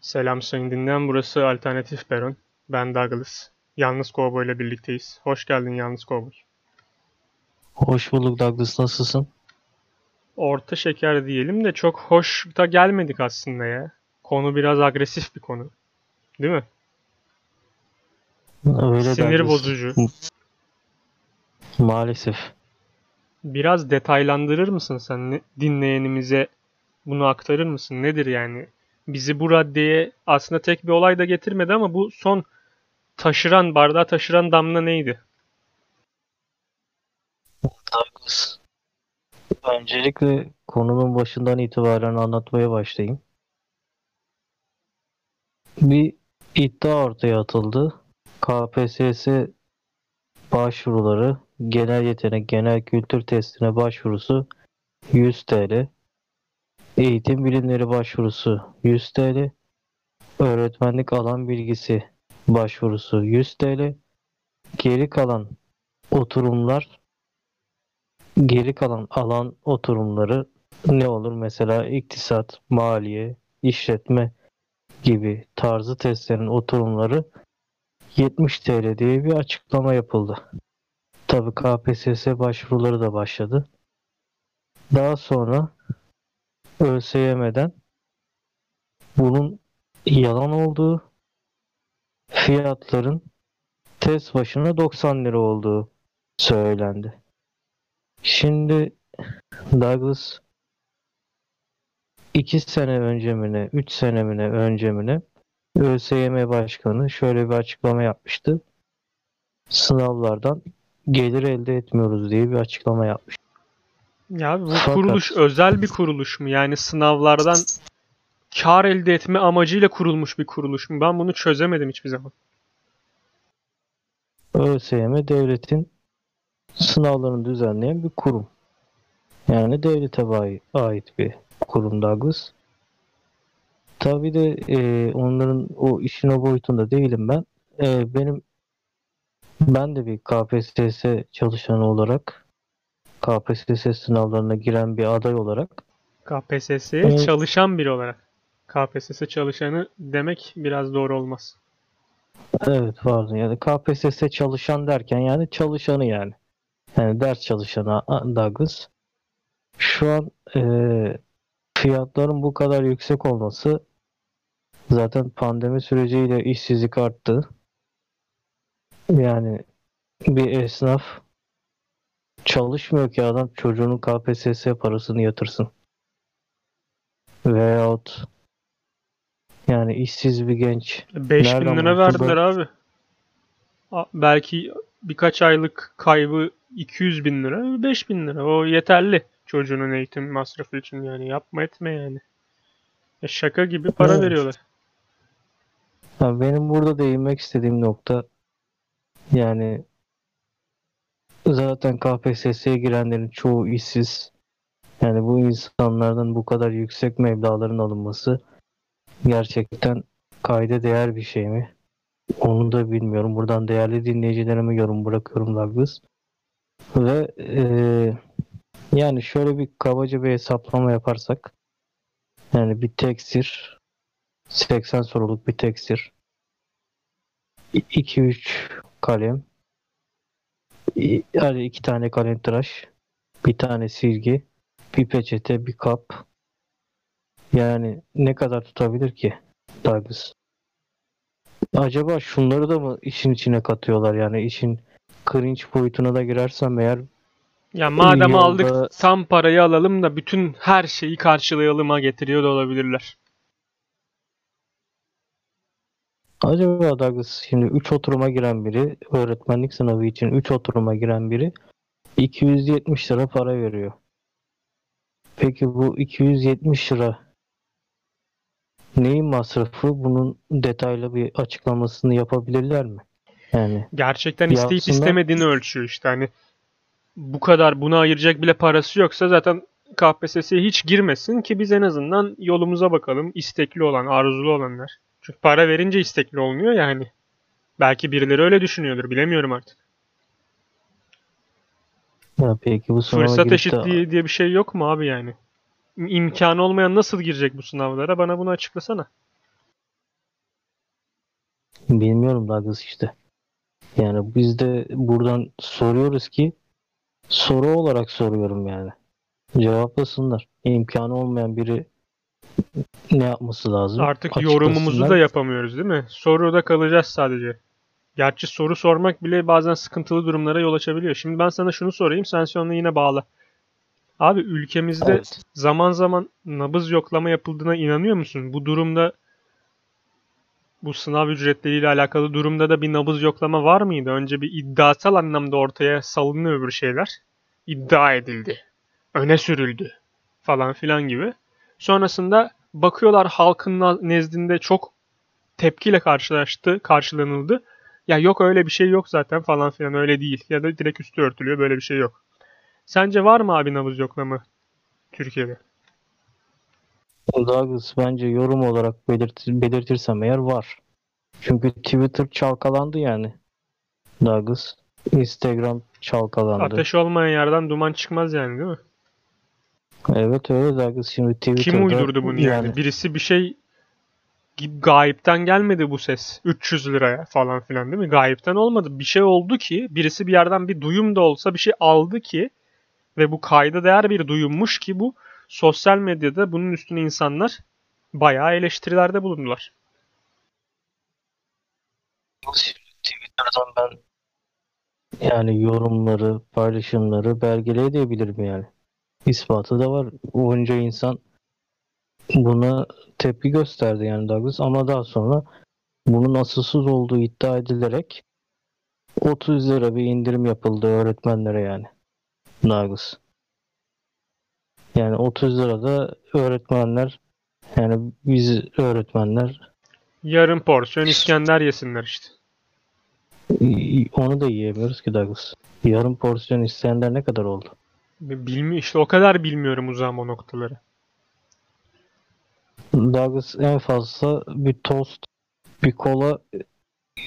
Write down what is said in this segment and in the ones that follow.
Selam sayın dinleyen, burası Alternatif Peron. Ben Douglas. Yalnız Kovboy ile birlikteyiz. Hoş geldin Yalnız Kovboy. Hoş bulduk Douglas nasılsın? Orta şeker diyelim de çok hoş da gelmedik aslında ya. Konu biraz agresif bir konu. Değil mi? Öyle Sinir Douglas. bozucu. Maalesef. Biraz detaylandırır mısın sen? Dinleyenimize bunu aktarır mısın? Nedir yani? Bizi bu raddeye aslında tek bir olay da getirmedi ama bu son taşıran, bardağı taşıran damla neydi? Douglas. Öncelikle konunun başından itibaren anlatmaya başlayayım. Bir iddia ortaya atıldı. KPSS başvuruları, genel yetenek, genel kültür testine başvurusu 100 TL. Eğitim bilimleri başvurusu 100 TL. Öğretmenlik alan bilgisi başvurusu 100 TL. Geri kalan oturumlar geri kalan alan oturumları ne olur? Mesela iktisat, maliye, işletme gibi tarzı testlerin oturumları 70 TL diye bir açıklama yapıldı. Tabii KPSS başvuruları da başladı. Daha sonra ÖSYM'den bunun yalan olduğu, fiyatların test başına 90 lira olduğu söylendi. Şimdi Douglas iki sene önce mi ne, üç sene mi ne önce mi ne ÖSYM Başkanı şöyle bir açıklama yapmıştı. Sınavlardan gelir elde etmiyoruz diye bir açıklama yapmış. Ya bu Fakat- kuruluş özel bir kuruluş mu? Yani sınavlardan kar elde etme amacıyla kurulmuş bir kuruluş mu? Ben bunu çözemedim hiçbir zaman. ÖSYM devletin sınavlarını düzenleyen bir kurum. Yani devlete ait bir kurum Douglas. Tabii de e, onların o işin o boyutunda değilim ben. E, benim ben de bir KPSS çalışanı olarak KPSS sınavlarına giren bir aday olarak KPSS'ye Evet. çalışan biri olarak. KPSS çalışanı demek biraz doğru olmaz. Evet pardon yani KPSS çalışan derken yani çalışanı yani. Yani ders çalışanı Douglas. Şu an eee, fiyatların bu kadar yüksek olması zaten pandemi süreciyle işsizlik arttı. Yani bir esnaf çalışmıyor ki adam çocuğunun KPSS parasını yatırsın. Veyahut yani işsiz bir genç 5000 Nereden lira verdiler abi. A- Belki birkaç aylık kaybı 200 bin lira, 5000 lira. O yeterli çocuğunun eğitim masrafı için yani. Yapma etme yani. E şaka gibi para Evet. veriyorlar. Ya benim burada değinmek istediğim nokta yani zaten KPSS'ye girenlerin çoğu işsiz. Yani bu insanlardan bu kadar yüksek meblağların alınması gerçekten kayda değer bir şey mi? Onu da bilmiyorum. Buradan değerli dinleyicilerime yorum bırakıyorum Douglas. Ve eee, yani şöyle bir kabaca bir hesaplama yaparsak yani bir tekstir 80 soruluk bir tekstir 2-3 kalem yani iki tane kalem tıraş bir tane silgi bir peçete bir kap yani ne kadar tutabilir ki Douglas? Acaba şunları da mı işin içine katıyorlar yani işin cringe boyutuna da girersem eğer Ya madem Yolda- aldık tam parayı alalım da bütün her şeyi karşılayalıma getiriyor da olabilirler. Acaba Douglas şimdi 3 oturuma giren biri öğretmenlik sınavı için 3 oturuma giren biri 270 lira para veriyor. Peki bu 270 lira neyin masrafı? Bunun detaylı bir açıklamasını yapabilirler mi? Yani Gerçekten isteyip Yapsınlar. istemediğini ölçüyor işte hani bu kadar buna ayıracak bile parası yoksa zaten KPSS'ye hiç girmesin ki biz en azından yolumuza bakalım istekli olan, arzulu olanlar. Çünkü para verince istekli olmuyor yani. Belki birileri öyle düşünüyordur bilemiyorum artık. ya peki bu sınava Fırsat de eşitliği diye bir şey yok mu abi yani? İmkanı olmayan nasıl girecek bu sınavlara? Bana bunu açıklasana. Bilmiyorum Douglas işte. Yani biz de buradan soruyoruz ki soru olarak soruyorum yani. Cevaplasınlar. İmkanı olmayan biri ne yapması lazım? Artık yorumumuzu da yapamıyoruz değil mi? Soruda kalacağız sadece. Gerçi soru sormak bile bazen sıkıntılı durumlara yol açabiliyor. Şimdi ben sana şunu sorayım, sen sonra yine bağla. Abi ülkemizde Evet. zaman zaman nabız yoklama yapıldığına inanıyor musun? Bu durumda bu sınav ücretleriyle alakalı durumda da bir nabız yoklama var mıydı? Önce bir iddiasal anlamda ortaya salınıyor öbür şeyler. İddia edildi. Öne sürüldü. Falan filan gibi. Sonrasında bakıyorlar halkın nezdinde çok tepkiyle karşılaştı, karşılanıldı. Ya yok öyle bir şey yok zaten falan filan öyle değil. Ya da direkt üstü örtülüyor böyle bir şey yok. Sence var mı abi nabız yoklama Türkiye'de? Douglas bence yorum olarak belirt belirtirsem eğer var. Çünkü Twitter çalkalandı yani. Douglas. Instagram çalkalandı. Ateş olmayan yerden duman çıkmaz yani değil mi? Evet öyle Douglas. Şimdi Twitter'da Kim uydurdu bunu yani? Birisi bir şey gayipten gelmedi bu ses. 300 liraya falan filan değil mi? Gayipten olmadı. Bir şey oldu ki birisi bir yerden bir duyum da olsa bir şey aldı ki ve bu kayda değer bir duyummuş ki bu sosyal medyada bunun üstüne insanlar bayağı eleştirilerde bulundular. Twitter'dan ben yani yorumları, paylaşımları belgeleyebilirim yani. İspatı da var. Onca insan buna tepki gösterdi yani Douglas ama daha sonra bunun asılsız olduğu iddia edilerek 30 lira bir indirim yapıldı öğretmenlere yani. Douglas. Yani 30 lirada öğretmenler yani biz öğretmenler Yarım porsiyon İskender yesinler işte. onu da yiyemiyoruz ki Douglas. Yarım porsiyon isteyenler ne kadar oldu? Bilmi işte o kadar bilmiyorum uzağım o noktaları. Douglas en fazla bir tost, bir kola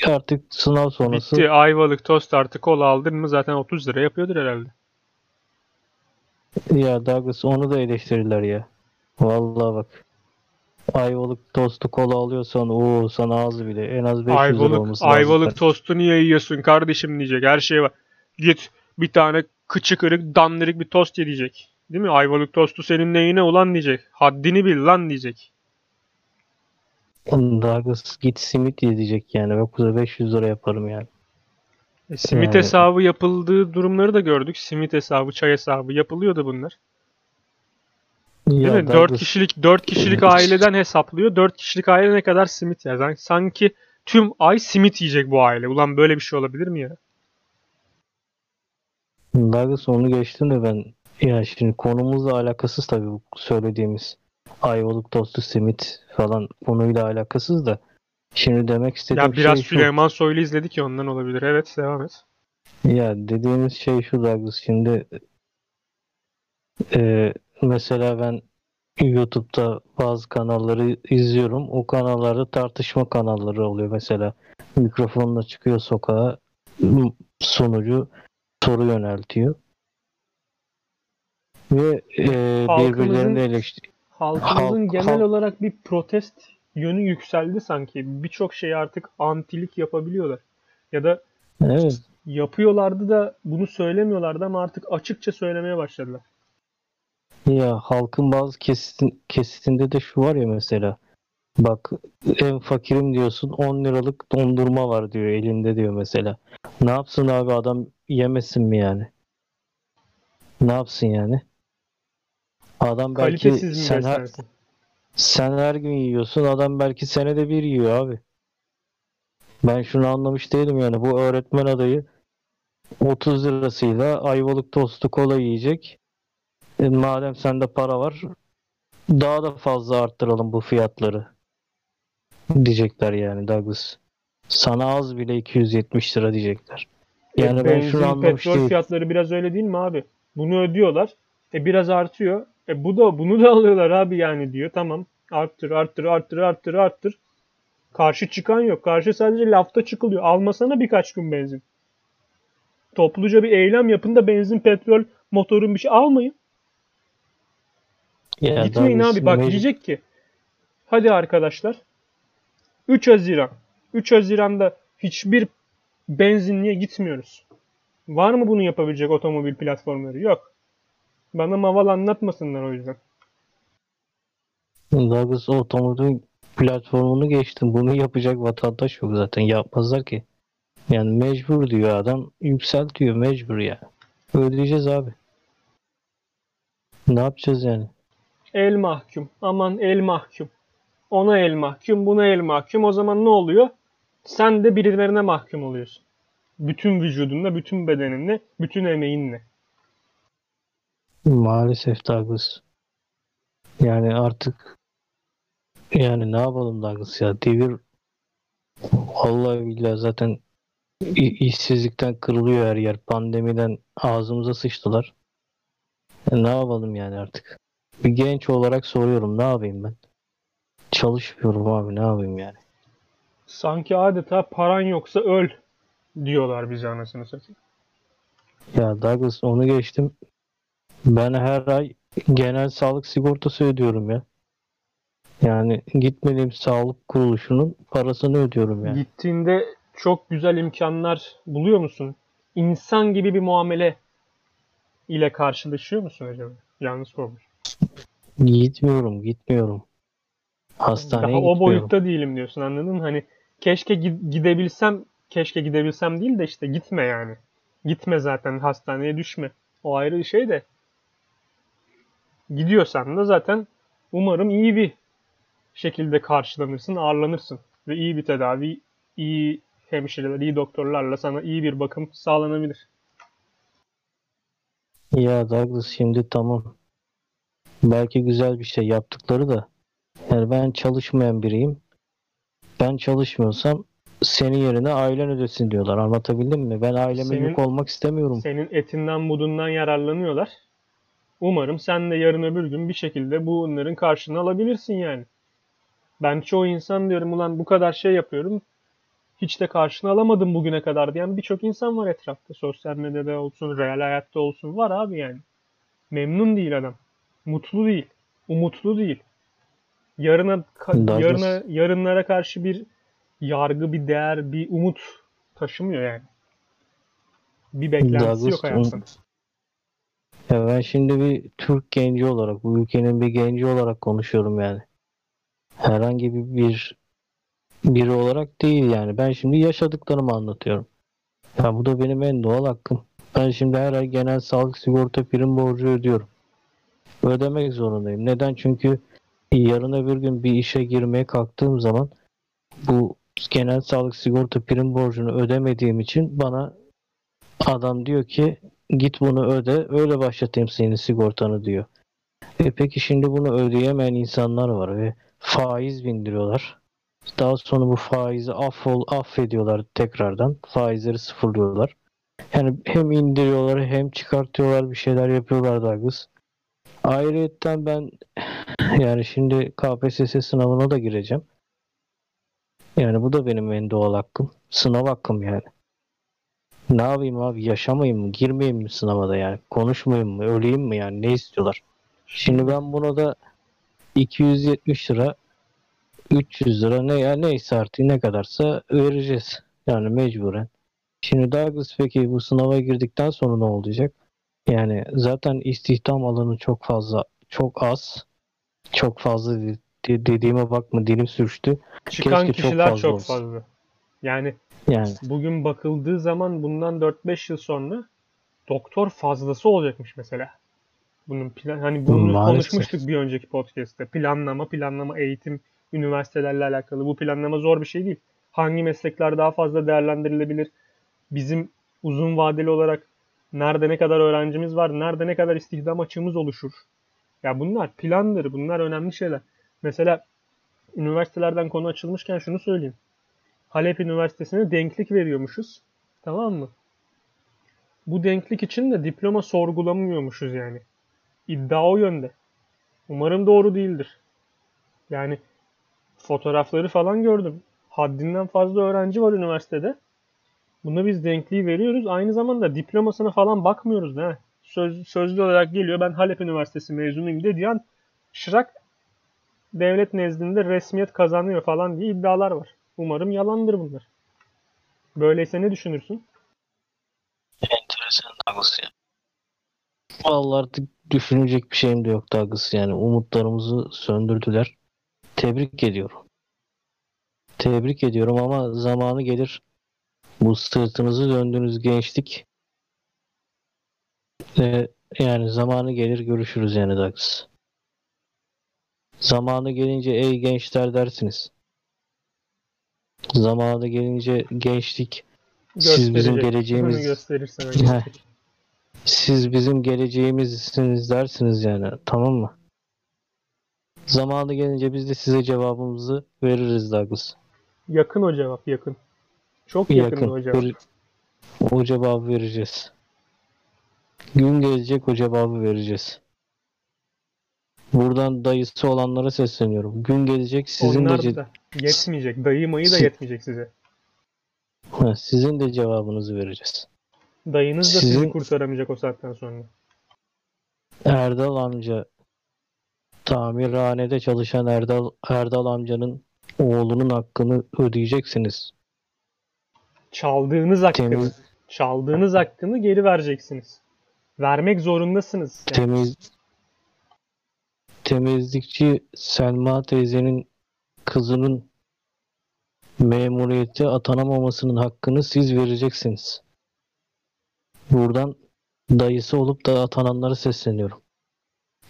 artık sınav sonrası Bitti. Ayvalık tost artı kola aldın mı zaten 30 lira yapıyordur herhalde. ya Douglas onu da eleştirirler ya. Vallahi bak. Ayvalık tostu kola alıyorsan o sana az bile en az 500 lira Ayvalık, olması lazım. ayvalık tostu niye yiyorsun kardeşim diyecek. Her şey var. Git bir tane kıçı kırık dandirik bir tost ye diyecek. Değil mi? Ayvalık tostu senin neyine ulan diyecek. Haddini bil lan diyecek. Douglas git simit ye diyecek yani. Yoksa 500 lira yaparım yani. E, simit Yani- hesabı yapıldığı durumları da gördük. Simit hesabı, çay hesabı yapılıyordu bunlar. Değil Ya mi? 4 Douglas, kişilik 4 kişilik aileden hesaplıyor. 4 kişilik aile ne kadar simit yer? Sanki- Sanki tüm ay simit yiyecek bu aile. Ulan böyle bir şey olabilir mi ya? Douglas onu geçtim de ben ya şimdi konumuzla alakasız tabii bu söylediğimiz ayvalık tostu simit falan konuyla alakasız da şimdi demek istediğim Ya biraz şey şu. Süleyman Soylu izledik ya ondan olabilir. Evet devam et. Ya dediğimiz şey şu Douglas şimdi e, mesela ben YouTube'da bazı kanalları izliyorum. O kanallarda tartışma kanalları oluyor mesela. Mikrofonla çıkıyor sokağa sunucu soru yöneltiyor. Ve e, birbirlerini eleştiriyor. Halkımızın Halk- genel halk- olarak bir protest yönü yükseldi sanki. Birçok şeyi artık antilik yapabiliyorlar. Ya da Evet. yapıyorlardı da bunu söylemiyorlardı ama artık açıkça söylemeye başladılar. Ya halkın bazı kesitin, kesitinde de şu var ya mesela. Bak en fakirim diyorsun 10 liralık dondurma var diyor elinde diyor mesela. Ne yapsın abi adam yemesin mi yani? Ne yapsın yani? Adam belki Kalitesiz mi sen her, sen her gün yiyorsun adam belki senede bir yiyor abi. Ben şunu anlamış değilim yani bu öğretmen adayı 30 lirasıyla ayvalık tostu kola yiyecek. E, madem sende para var daha da fazla arttıralım bu fiyatları diyecekler yani Douglas. Sana az bile 270 lira diyecekler. Yani E, ben benzin, şunu anlamış petrol değilim. fiyatları biraz öyle değil mi abi? Bunu ödüyorlar. E biraz artıyor. E bu da bunu da alıyorlar abi yani diyor. Tamam. Arttır, arttır, arttır, arttır, arttır. Karşı çıkan yok. Karşı sadece lafta çıkılıyor. Almasana birkaç gün benzin. Topluca bir eylem yapın da benzin, petrol, motorun bir şey almayın. Ya Gitmeyin abi. Bak diyecek ki hadi arkadaşlar 3 Haziran 3 Haziran'da hiçbir benzinliğe gitmiyoruz. Var mı bunu yapabilecek otomobil platformları? Yok. Bana maval anlatmasınlar o yüzden. Douglas otomobil platformunu geçtim. Bunu yapacak vatandaş yok zaten. Yapmazlar ki. Yani mecbur diyor adam. Yükseltiyor mecbur ya. Ödeyeceğiz abi. Ne yapacağız yani? El mahkum. Aman el mahkum. Ona el mahkum, buna el mahkum. O zaman ne oluyor? Sen de birilerine mahkum oluyorsun. Bütün vücudunla, bütün bedeninle, bütün emeğinle. Maalesef Douglas. Yani artık yani ne yapalım Douglas ya devir vallahi billahi zaten işsizlikten kırılıyor her yer. Pandemiden ağzımıza sıçtılar. Ya ne yapalım yani artık? Bir genç olarak soruyorum ne yapayım ben? Çalışmıyorum abi ne yapayım yani? Sanki adeta paran yoksa öl diyorlar bize anasını satayım. Ya Douglas onu geçtim. Ben her ay genel sağlık sigortası ödüyorum ya. Yani gitmediğim sağlık kuruluşunun parasını ödüyorum yani. Gittiğinde çok güzel imkanlar buluyor musun? İnsan gibi bir muamele ile karşılaşıyor musun acaba? Yalnız sormuş. Gitmiyorum, gitmiyorum. Hastaneye Daha o gitmiyorum. boyutta değilim diyorsun anladın mı? Hani keşke gi- gidebilsem, keşke gidebilsem değil de işte gitme yani. Gitme zaten hastaneye düşme. O ayrı bir şey de. Gidiyorsan da zaten umarım iyi bir şekilde karşılanırsın, ağırlanırsın. Ve iyi bir tedavi, iyi hemşireler, iyi doktorlarla sana iyi bir bakım sağlanabilir. Ya Douglas şimdi tamam. Belki güzel bir şey yaptıkları da. Yani ben çalışmayan biriyim. Ben çalışmıyorsam senin yerine ailen ödesin diyorlar. Anlatabildim mi? Ben aileme Senin- yük olmak istemiyorum. Senin etinden budundan yararlanıyorlar. Umarım sen de yarın öbür gün bir şekilde bunların karşılığını alabilirsin yani. Ben çoğu insan diyorum ulan bu kadar şey yapıyorum. Hiç de karşını alamadım bugüne kadar diyen birçok insan var etrafta. Sosyal medyada olsun, real hayatta olsun var abi yani. Memnun değil adam. Mutlu değil. Umutlu değil. Yarına ka- yarına yarınlara karşı bir yargı, bir değer, bir umut taşımıyor yani. Bir beklentisi Douglas, yok hayattan. Ya ben şimdi bir Türk genci olarak, bu ülkenin bir genci olarak konuşuyorum yani. Herhangi bir bir biri olarak değil yani. Ben şimdi yaşadıklarımı anlatıyorum. Ya bu da benim en doğal hakkım. Ben şimdi her ay genel sağlık sigorta prim borcu ödüyorum. Ödemek zorundayım. Neden? Çünkü yarın öbür gün bir işe girmeye kalktığım zaman bu genel sağlık sigorta prim borcunu ödemediğim için bana adam diyor ki git bunu öde öyle başlatayım senin sigortanı diyor. E peki şimdi bunu ödeyemeyen insanlar var ve faiz bindiriyorlar. Daha sonra bu faizi affol, affediyorlar tekrardan. Faizleri sıfırlıyorlar. Yani hem indiriyorlar hem çıkartıyorlar bir şeyler yapıyorlar Douglas. Ayrıyetten ben yani şimdi KPSS sınavına da gireceğim. Yani bu da benim en doğal hakkım. Sınav hakkım yani. Ne yapayım abi yaşamayayım mı? Girmeyeyim mi sınava da yani? Konuşmayayım mı? Öleyim mi yani? Ne istiyorlar? Şimdi ben buna da 270 lira 300 lira ne ya neyse artık ne kadarsa vereceğiz. Yani mecburen. Şimdi Douglas peki bu sınava girdikten sonra ne olacak? Yani zaten istihdam alanı çok fazla çok az. Çok fazla de- de- dediğime bakma dilim sürçtü. Çıkan Keşke çok kişiler fazla çok fazla. Yani Yani bugün bakıldığı zaman bundan 4-5 yıl sonra doktor fazlası olacakmış mesela. Bunun plan hani bunu Maalesef. konuşmuştuk bir önceki podcast'te. Planlama, planlama, eğitim, üniversitelerle alakalı. Bu planlama zor bir şey değil. Hangi meslekler daha fazla değerlendirilebilir? Bizim uzun vadeli olarak nerede ne kadar öğrencimiz var, nerede ne kadar istihdam açığımız oluşur? Ya bunlar plandır, bunlar önemli şeyler. Mesela üniversitelerden konu açılmışken şunu söyleyeyim. Halep Üniversitesi'ne denklik veriyormuşuz. Tamam mı? Bu denklik için de diploma sorgulamıyormuşuz yani. İddia o yönde. Umarım doğru değildir. Yani fotoğrafları falan gördüm. Haddinden fazla öğrenci var üniversitede. Buna biz denkliği veriyoruz. Aynı zamanda diplomasına falan bakmıyoruz da. Söz, sözlü olarak geliyor ben Halep Üniversitesi mezunuyum dediği an şırak devlet nezdinde resmiyet kazanıyor falan diye iddialar var. Umarım yalandır bunlar. Böyleyse ne düşünürsün? Enteresan Douglas ya. Vallahi artık düşünecek bir şeyim de yok Douglas yani. Umutlarımızı söndürdüler. Tebrik ediyorum. Tebrik ediyorum ama zamanı gelir. Bu sırtınızı döndüğünüz gençlik e, yani zamanı gelir görüşürüz yani Douglas. Zamanı gelince ey gençler dersiniz. Zamanı gelince gençlik Siz bizim geleceğimiz-. Siz bizim geleceğimizsiniz dersiniz yani. Tamam mı? Zamanı gelince biz de size cevabımızı veririz Douglas. Yakın o cevap yakın. Çok yakın, Yakın. cevap. Ver- o cevabı vereceğiz. Gün gelecek o cevabı vereceğiz. Buradan dayısı olanlara sesleniyorum. Gün gelecek sizin Onlar de da yetmeyecek. Dayı mayı da yetmeyecek size. Ha, sizin de cevabınızı vereceğiz. Dayınız da sizi Sizin- kurtaramayacak o saatten sonra. Erdal amca tamirhanede çalışan Erdal Erdal amcanın oğlunun hakkını ödeyeceksiniz. Çaldığınız hakkını, Temiz- çaldığınız hakkını geri vereceksiniz. Vermek zorundasınız. Yani Temiz temizlikçi Selma teyzenin kızının memuriyete atanamamasının hakkını siz vereceksiniz. Buradan dayısı olup da atananlara sesleniyorum.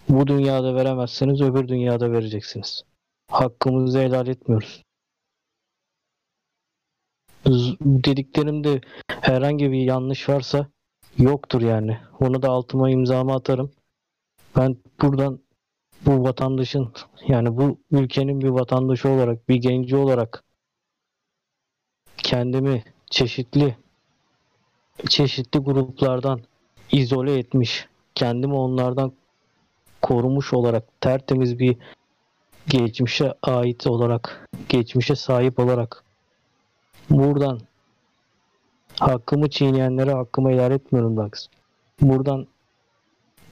Bu dünyada veremezseniz öbür dünyada vereceksiniz. Hakkımızı helal etmiyoruz. Dediklerimde herhangi bir yanlış varsa yoktur yani. Onu da altıma imzamı atarım. Ben buradan bu vatandaşın yani bu ülkenin bir vatandaşı olarak, bir genci olarak kendimi çeşitli çeşitli gruplardan izole etmiş, kendimi onlardan korumuş olarak tertemiz bir geçmişe ait olarak, geçmişe sahip olarak buradan hakkımı çiğneyenlere hakkımı helal etmiyorum Dax. Buradan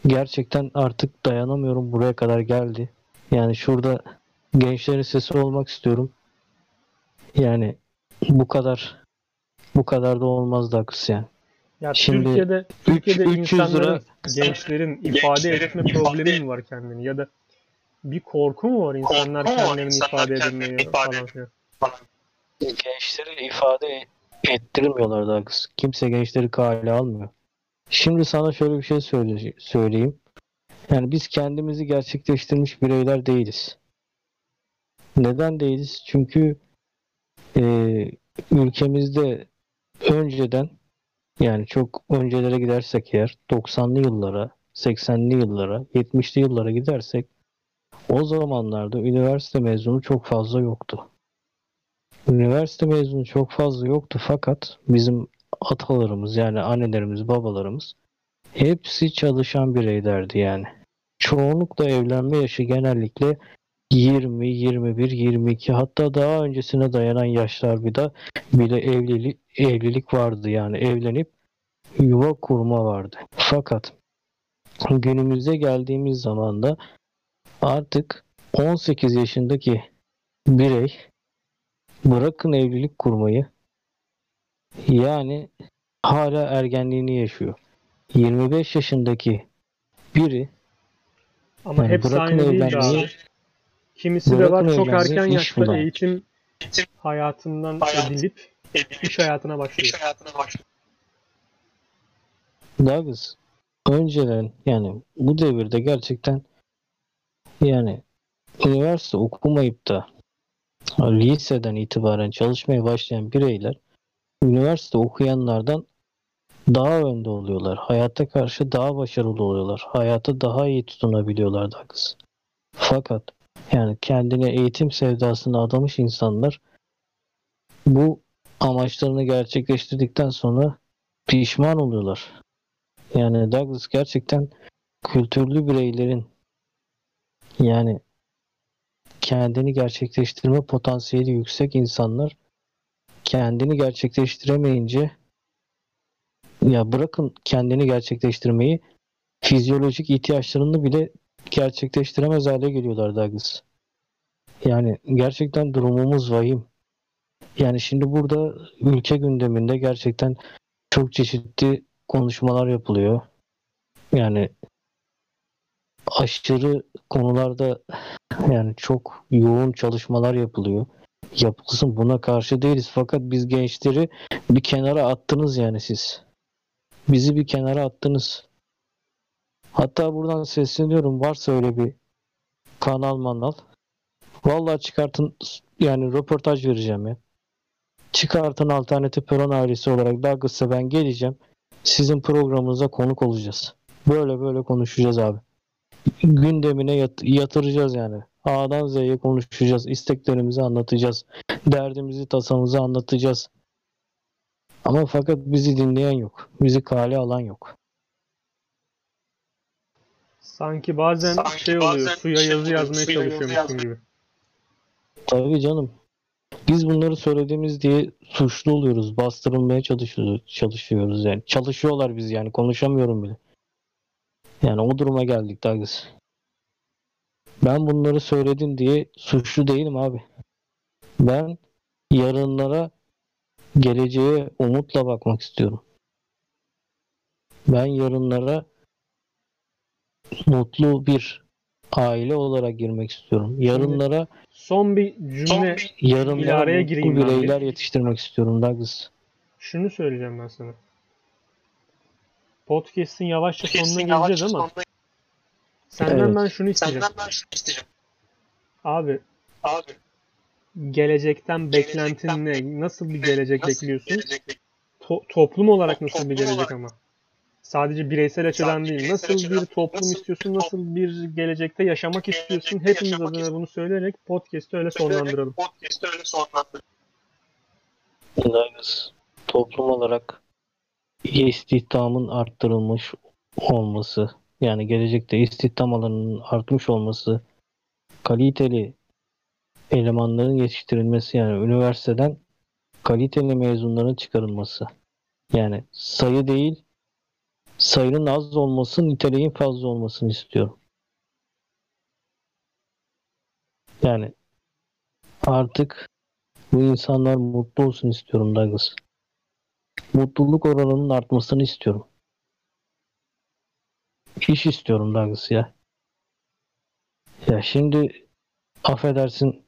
gerçekten artık dayanamıyorum. Buraya kadar geldi. Yani şurada gençlerin sesi olmak istiyorum. Yani bu kadar bu kadar da olmaz Dax yani. Ya Şimdi Türkiye'de Türkiye'de 300 insanların, lira- gençlerin ifade etme problemi mi var kendini ya da bir korku mu var insanlar Korku kendilerini ifade edilmeye falan filan. Gençleri ifade ettirmiyorlar Dax. Kimse gençleri kale almıyor. Şimdi sana şöyle bir şey söyle, söyleyeyim. Yani biz kendimizi gerçekleştirmiş bireyler değiliz. Neden değiliz? Çünkü eee, ülkemizde önceden yani çok öncelere gidersek eğer 90'lı yıllara, 80'li yıllara, 70'li yıllara gidersek o zamanlarda üniversite mezunu çok fazla yoktu. Üniversite mezunu çok fazla yoktu fakat bizim atalarımız yani annelerimiz, babalarımız hepsi çalışan bireylerdi yani. Çoğunlukla evlenme yaşı genellikle 20, 21, 22 hatta daha öncesine dayanan yaşlar bir de bile evlilik, evlilik vardı yani evlenip yuva kurma vardı. Fakat günümüze geldiğimiz zaman da artık 18 yaşındaki birey bırakın evlilik kurmayı yani hala ergenliğini yaşıyor. 25 yaşındaki biri Ama Yani hepsi bırakın aynı değil abi. Kimisi de var çok erken yaşta bulan. eğitim hayatından Hayat- edilip iş hayatına başlıyor. İş hayatına başlıyor. Douglas önceden yani bu devirde gerçekten yani üniversite okumayıp da liseden itibaren çalışmaya başlayan bireyler üniversite okuyanlardan daha önde oluyorlar. Hayata karşı daha başarılı oluyorlar. Hayata daha iyi tutunabiliyorlar Douglas. Fakat yani kendine eğitim sevdasına adamış insanlar bu amaçlarını gerçekleştirdikten sonra pişman oluyorlar. Yani Douglas gerçekten kültürlü bireylerin yani kendini gerçekleştirme potansiyeli yüksek insanlar kendini gerçekleştiremeyince ya bırakın kendini gerçekleştirmeyi fizyolojik ihtiyaçlarını bile gerçekleştiremez hale geliyorlar Douglas. Yani gerçekten durumumuz vahim. Yani şimdi burada ülke gündeminde gerçekten çok çeşitli konuşmalar yapılıyor. Yani aşırı konularda yani çok yoğun çalışmalar yapılıyor. Yapılsın buna karşı değiliz fakat biz gençleri bir kenara attınız yani siz. Bizi bir kenara attınız. Hatta buradan sesleniyorum varsa öyle bir kanal manal. Vallahi çıkartın yani röportaj vereceğim ya. Çıkartın alternatif peron ailesi olarak Douglas'a ben geleceğim. Sizin programınıza konuk olacağız. Böyle böyle konuşacağız abi. Gündemine yat- yatıracağız yani. A'dan Z'ye konuşacağız. isteklerimizi anlatacağız. Derdimizi, tasamızı anlatacağız. Ama fakat bizi dinleyen yok. Bizi kale alan yok. Sanki bazen Sanki şey oluyor, bazen suya şey yazı yazmaya suya çalışıyormuşsun gibi. Tabii canım. Biz bunları söylediğimiz diye suçlu oluyoruz. Bastırılmaya çalışıyoruz, çalışıyoruz yani. Çalışıyorlar biz yani. Konuşamıyorum bile. Yani o duruma geldik Douglas. Ben bunları söyledim diye suçlu değilim abi. Ben yarınlara geleceğe umutla bakmak istiyorum. Ben yarınlara mutlu bir aile olarak girmek istiyorum. Yarınlara Son bir cümle, yarınlara araya mutlu gireyim bireyler yetiştirmek istiyorum Douglas. şunu söyleyeceğim ben sana. Podcast'in yavaşça sonuna kesin geleceğiz ama sonuna- senden Evet. ben şunu isteyeceğim. Senden ben şunu isteyeceğim. Abi Abi gelecekten beklentin ne? Nasıl bir gelecek nasıl bekliyorsun? gelecek? To- toplum olarak nasıl bir Toplum gelecek olarak. ama? Sadece bireysel açıdan Sadece değil. bireysel Nasıl açıdan, bir toplum nasıl istiyorsun? bir Nasıl bir gelecekte yaşamak Gelecekte istiyorsun? Hepimiz yaşamak adına istiyorsun. bunu söyleyerek podcast'ı öyle sonlandıralım. Podcast'ı öyle sonlandıralım. Douglas, toplum olarak istihdamın arttırılmış olması, yani gelecekte istihdam alanının artmış olması, kaliteli elemanların yetiştirilmesi yani üniversiteden kaliteli mezunların çıkarılması. Yani sayı değil, sayının az olması, niteliğin fazla olmasını istiyorum. Yani artık bu insanlar mutlu olsun istiyorum Douglas. Mutluluk oranının artmasını istiyorum. İş istiyorum Douglas ya. Ya şimdi affedersin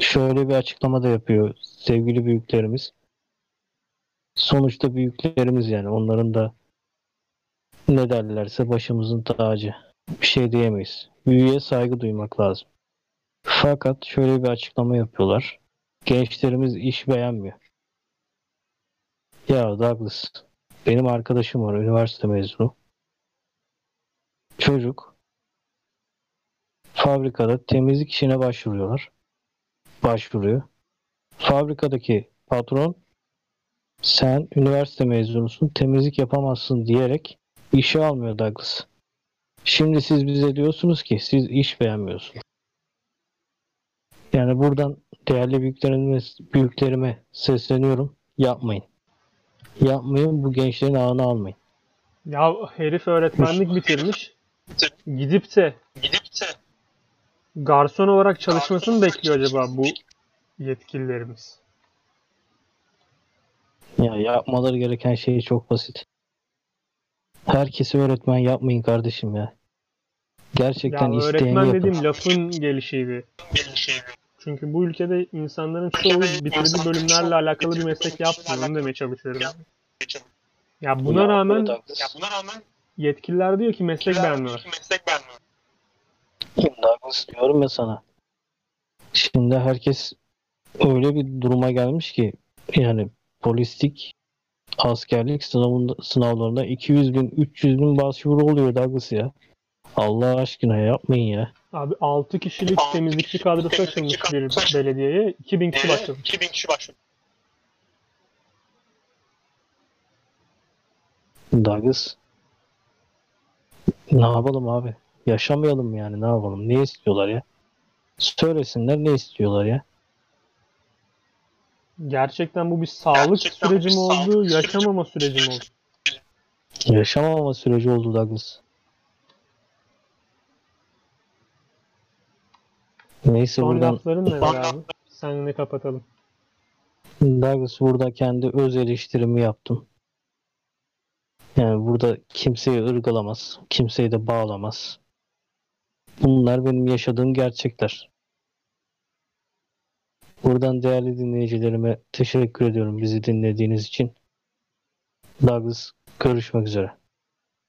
şöyle bir açıklama da yapıyor sevgili büyüklerimiz. Sonuçta büyüklerimiz yani onların da ne derlerse başımızın tacı. Bir şey diyemeyiz. Büyüye saygı duymak lazım. Fakat şöyle bir açıklama yapıyorlar. Gençlerimiz iş beğenmiyor. Ya Douglas, benim arkadaşım var, üniversite mezunu. Çocuk fabrikada temizlik işine başvuruyorlar. Başvuruyor. Fabrikadaki patron sen üniversite mezunusun, temizlik yapamazsın diyerek işe almıyor Douglas. Şimdi siz bize diyorsunuz ki siz iş beğenmiyorsunuz. Yani buradan değerli büyüklerime, büyüklerime sesleniyorum. Yapmayın. Yapmayın bu gençlerin ağını almayın. Ya herif öğretmenlik bitirmiş. Gidip de Gidip de garson olarak çalışmasını bekliyor acaba bu yetkililerimiz? Ya yapmaları gereken şey çok basit. Herkesi öğretmen yapmayın kardeşim ya. Gerçekten Ya isteyen öğretmen yapın. dediğim lafın gelişiydi. şey Çünkü bu ülkede insanların çoğu bitirdiği bölümlerle alakalı bir meslek yapmıyor. Onu demeye çalışıyorum. Ya buna rağmen evet, haklısın. Ya buna rağmen yetkililer diyor ki meslek beğenmiyor. Douglas diyorum ya sana. Şimdi herkes öyle bir duruma gelmiş ki yani polislik askerlik sınavında, sınavlarında 200 bin 300 bin başvuru oluyor Douglas ya. Allah aşkına yapmayın ya. Abi 6 kişilik Altı temizlikçi kişilik kadrosu temizlikçi açılmış bir kadrosu. belediyeye. 2000 kişi Ee, başladı. 2000 kişi başladı. Douglas ne yapalım abi? Yaşamayalım yani ne yapalım? Ne istiyorlar ya? Söylesinler ne istiyorlar ya? Gerçekten bu bir sağlık Gerçekten süreci mi oldu, yaşamama süreci mi oldu? Yaşamama süreci oldu Douglas. Neyse Son buradan lafların neler abi? Seninle kapatalım. Douglas burada kendi öz eleştirimi yaptım. Yani burada kimseyi ırgalamaz, kimseyi de bağlamaz. Bunlar benim yaşadığım gerçekler. Buradan değerli dinleyicilerime teşekkür ediyorum bizi dinlediğiniz için. Douglas görüşmek üzere.